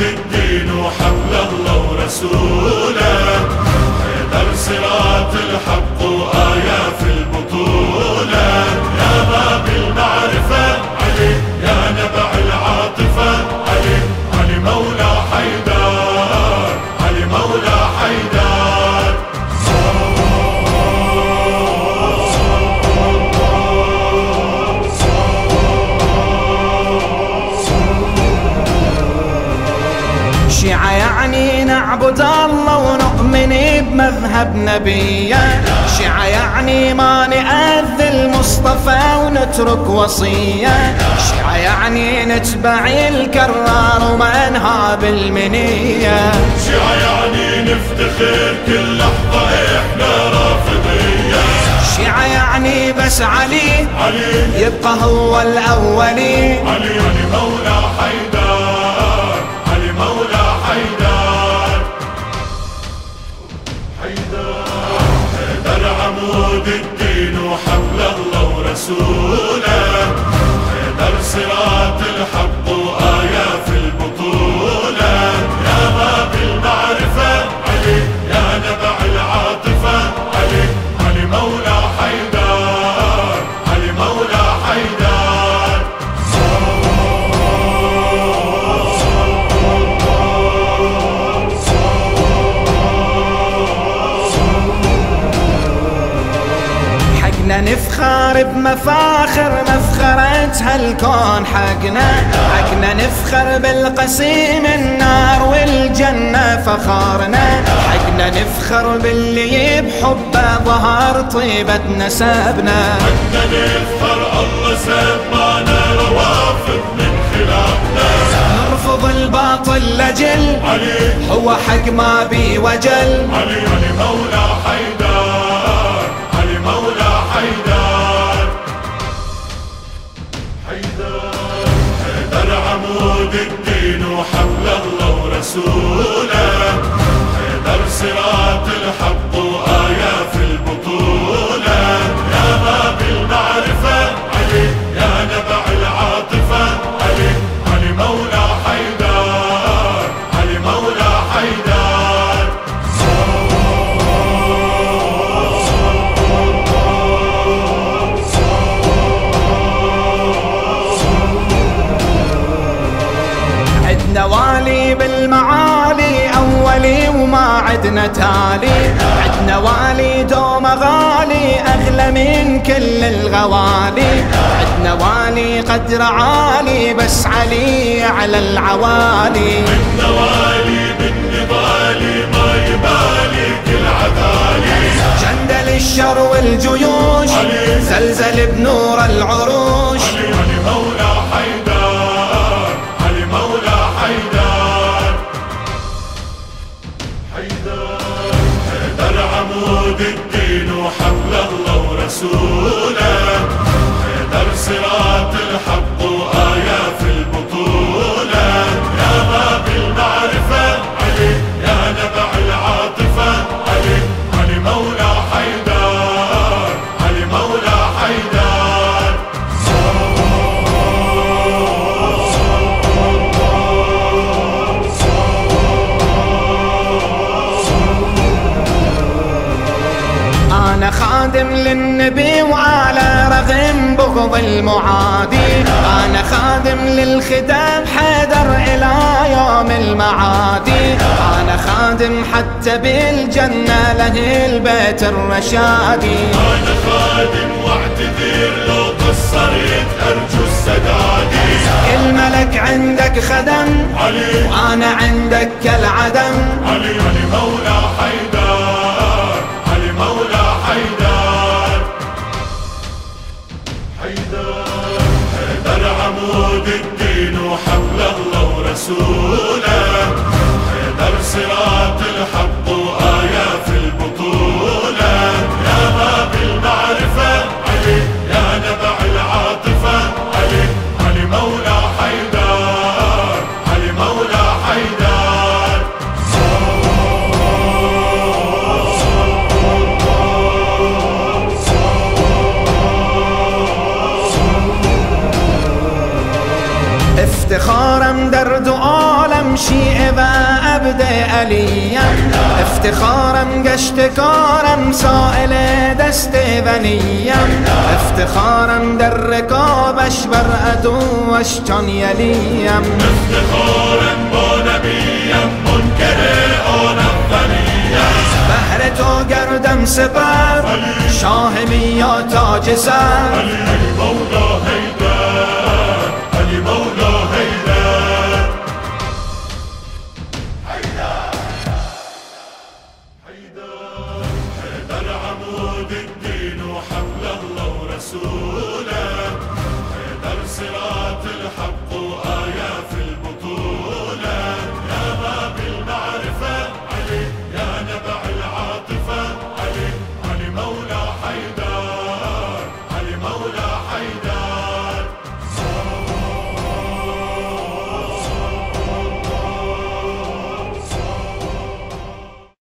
الدين وحبل الله ورسوله. يعني نعبد الله ونؤمن بمذهب نبيه شيعة يعني ما نأذي المصطفى ونترك وصية. شيعة يعني نتبع الكرار وما نهاب المنية. شيعة يعني نفتخر كل لحظة إحنا رافضية. شيعة يعني بس علي علي. يبقى هو الأولي. علي علي مولى حيدر. الله حقنا نفخر بمفاخر مفخرة هالكون حقنا. حقنا نفخر بالقسيم النار والجنة فخارنا. حقنا نفخر باللي بحبه ظهر طيبة نسبنا بدنا نفخر الله سمانا روافض من خلافنا. نرفض الباطل لجل. علي. هو حق ما بي وجل. علي علي مولى حيدر صراط الحق وآية في البطولة. يا باب المعرفة علي يا نبع العاطفة علي علي مولى حيدر علي مولى حيدر. عدنا والي بالمعالي أولي وما عدنا تالي. عدنا والي دوم غالي أغلى من كل الغوالي. عدنا والي قدر عالي بس علي على العوالي. النوالي بالنضالي ما يبالي كل عذالي جندل الشر والجيوش. زلزل بنور العروش. حيدر عمود الدين وحبل الله ورسوله. حيدر صراط الحق. بغض المعادي أنا خادم للخدام حيدر إلى يوم المعادي أنا خادم حتى بالجنة له البيت الرشادي أنا خادم واعتذر لو قصرت أرجو السدادي الملك عندك خدم علي. وأنا عندك كالعدم علي علي مولى حيدر الله مدر دعاء عالم شیعه و عبد علیم افتخارم گشت کارم سائل دست ونیم افتخارم در رکابش بر عدوش چان یلیم افتخارم با نبیم منکر آنم ونیم بهر تو گردم سپر شاه میا تاج سر. صراط الحق.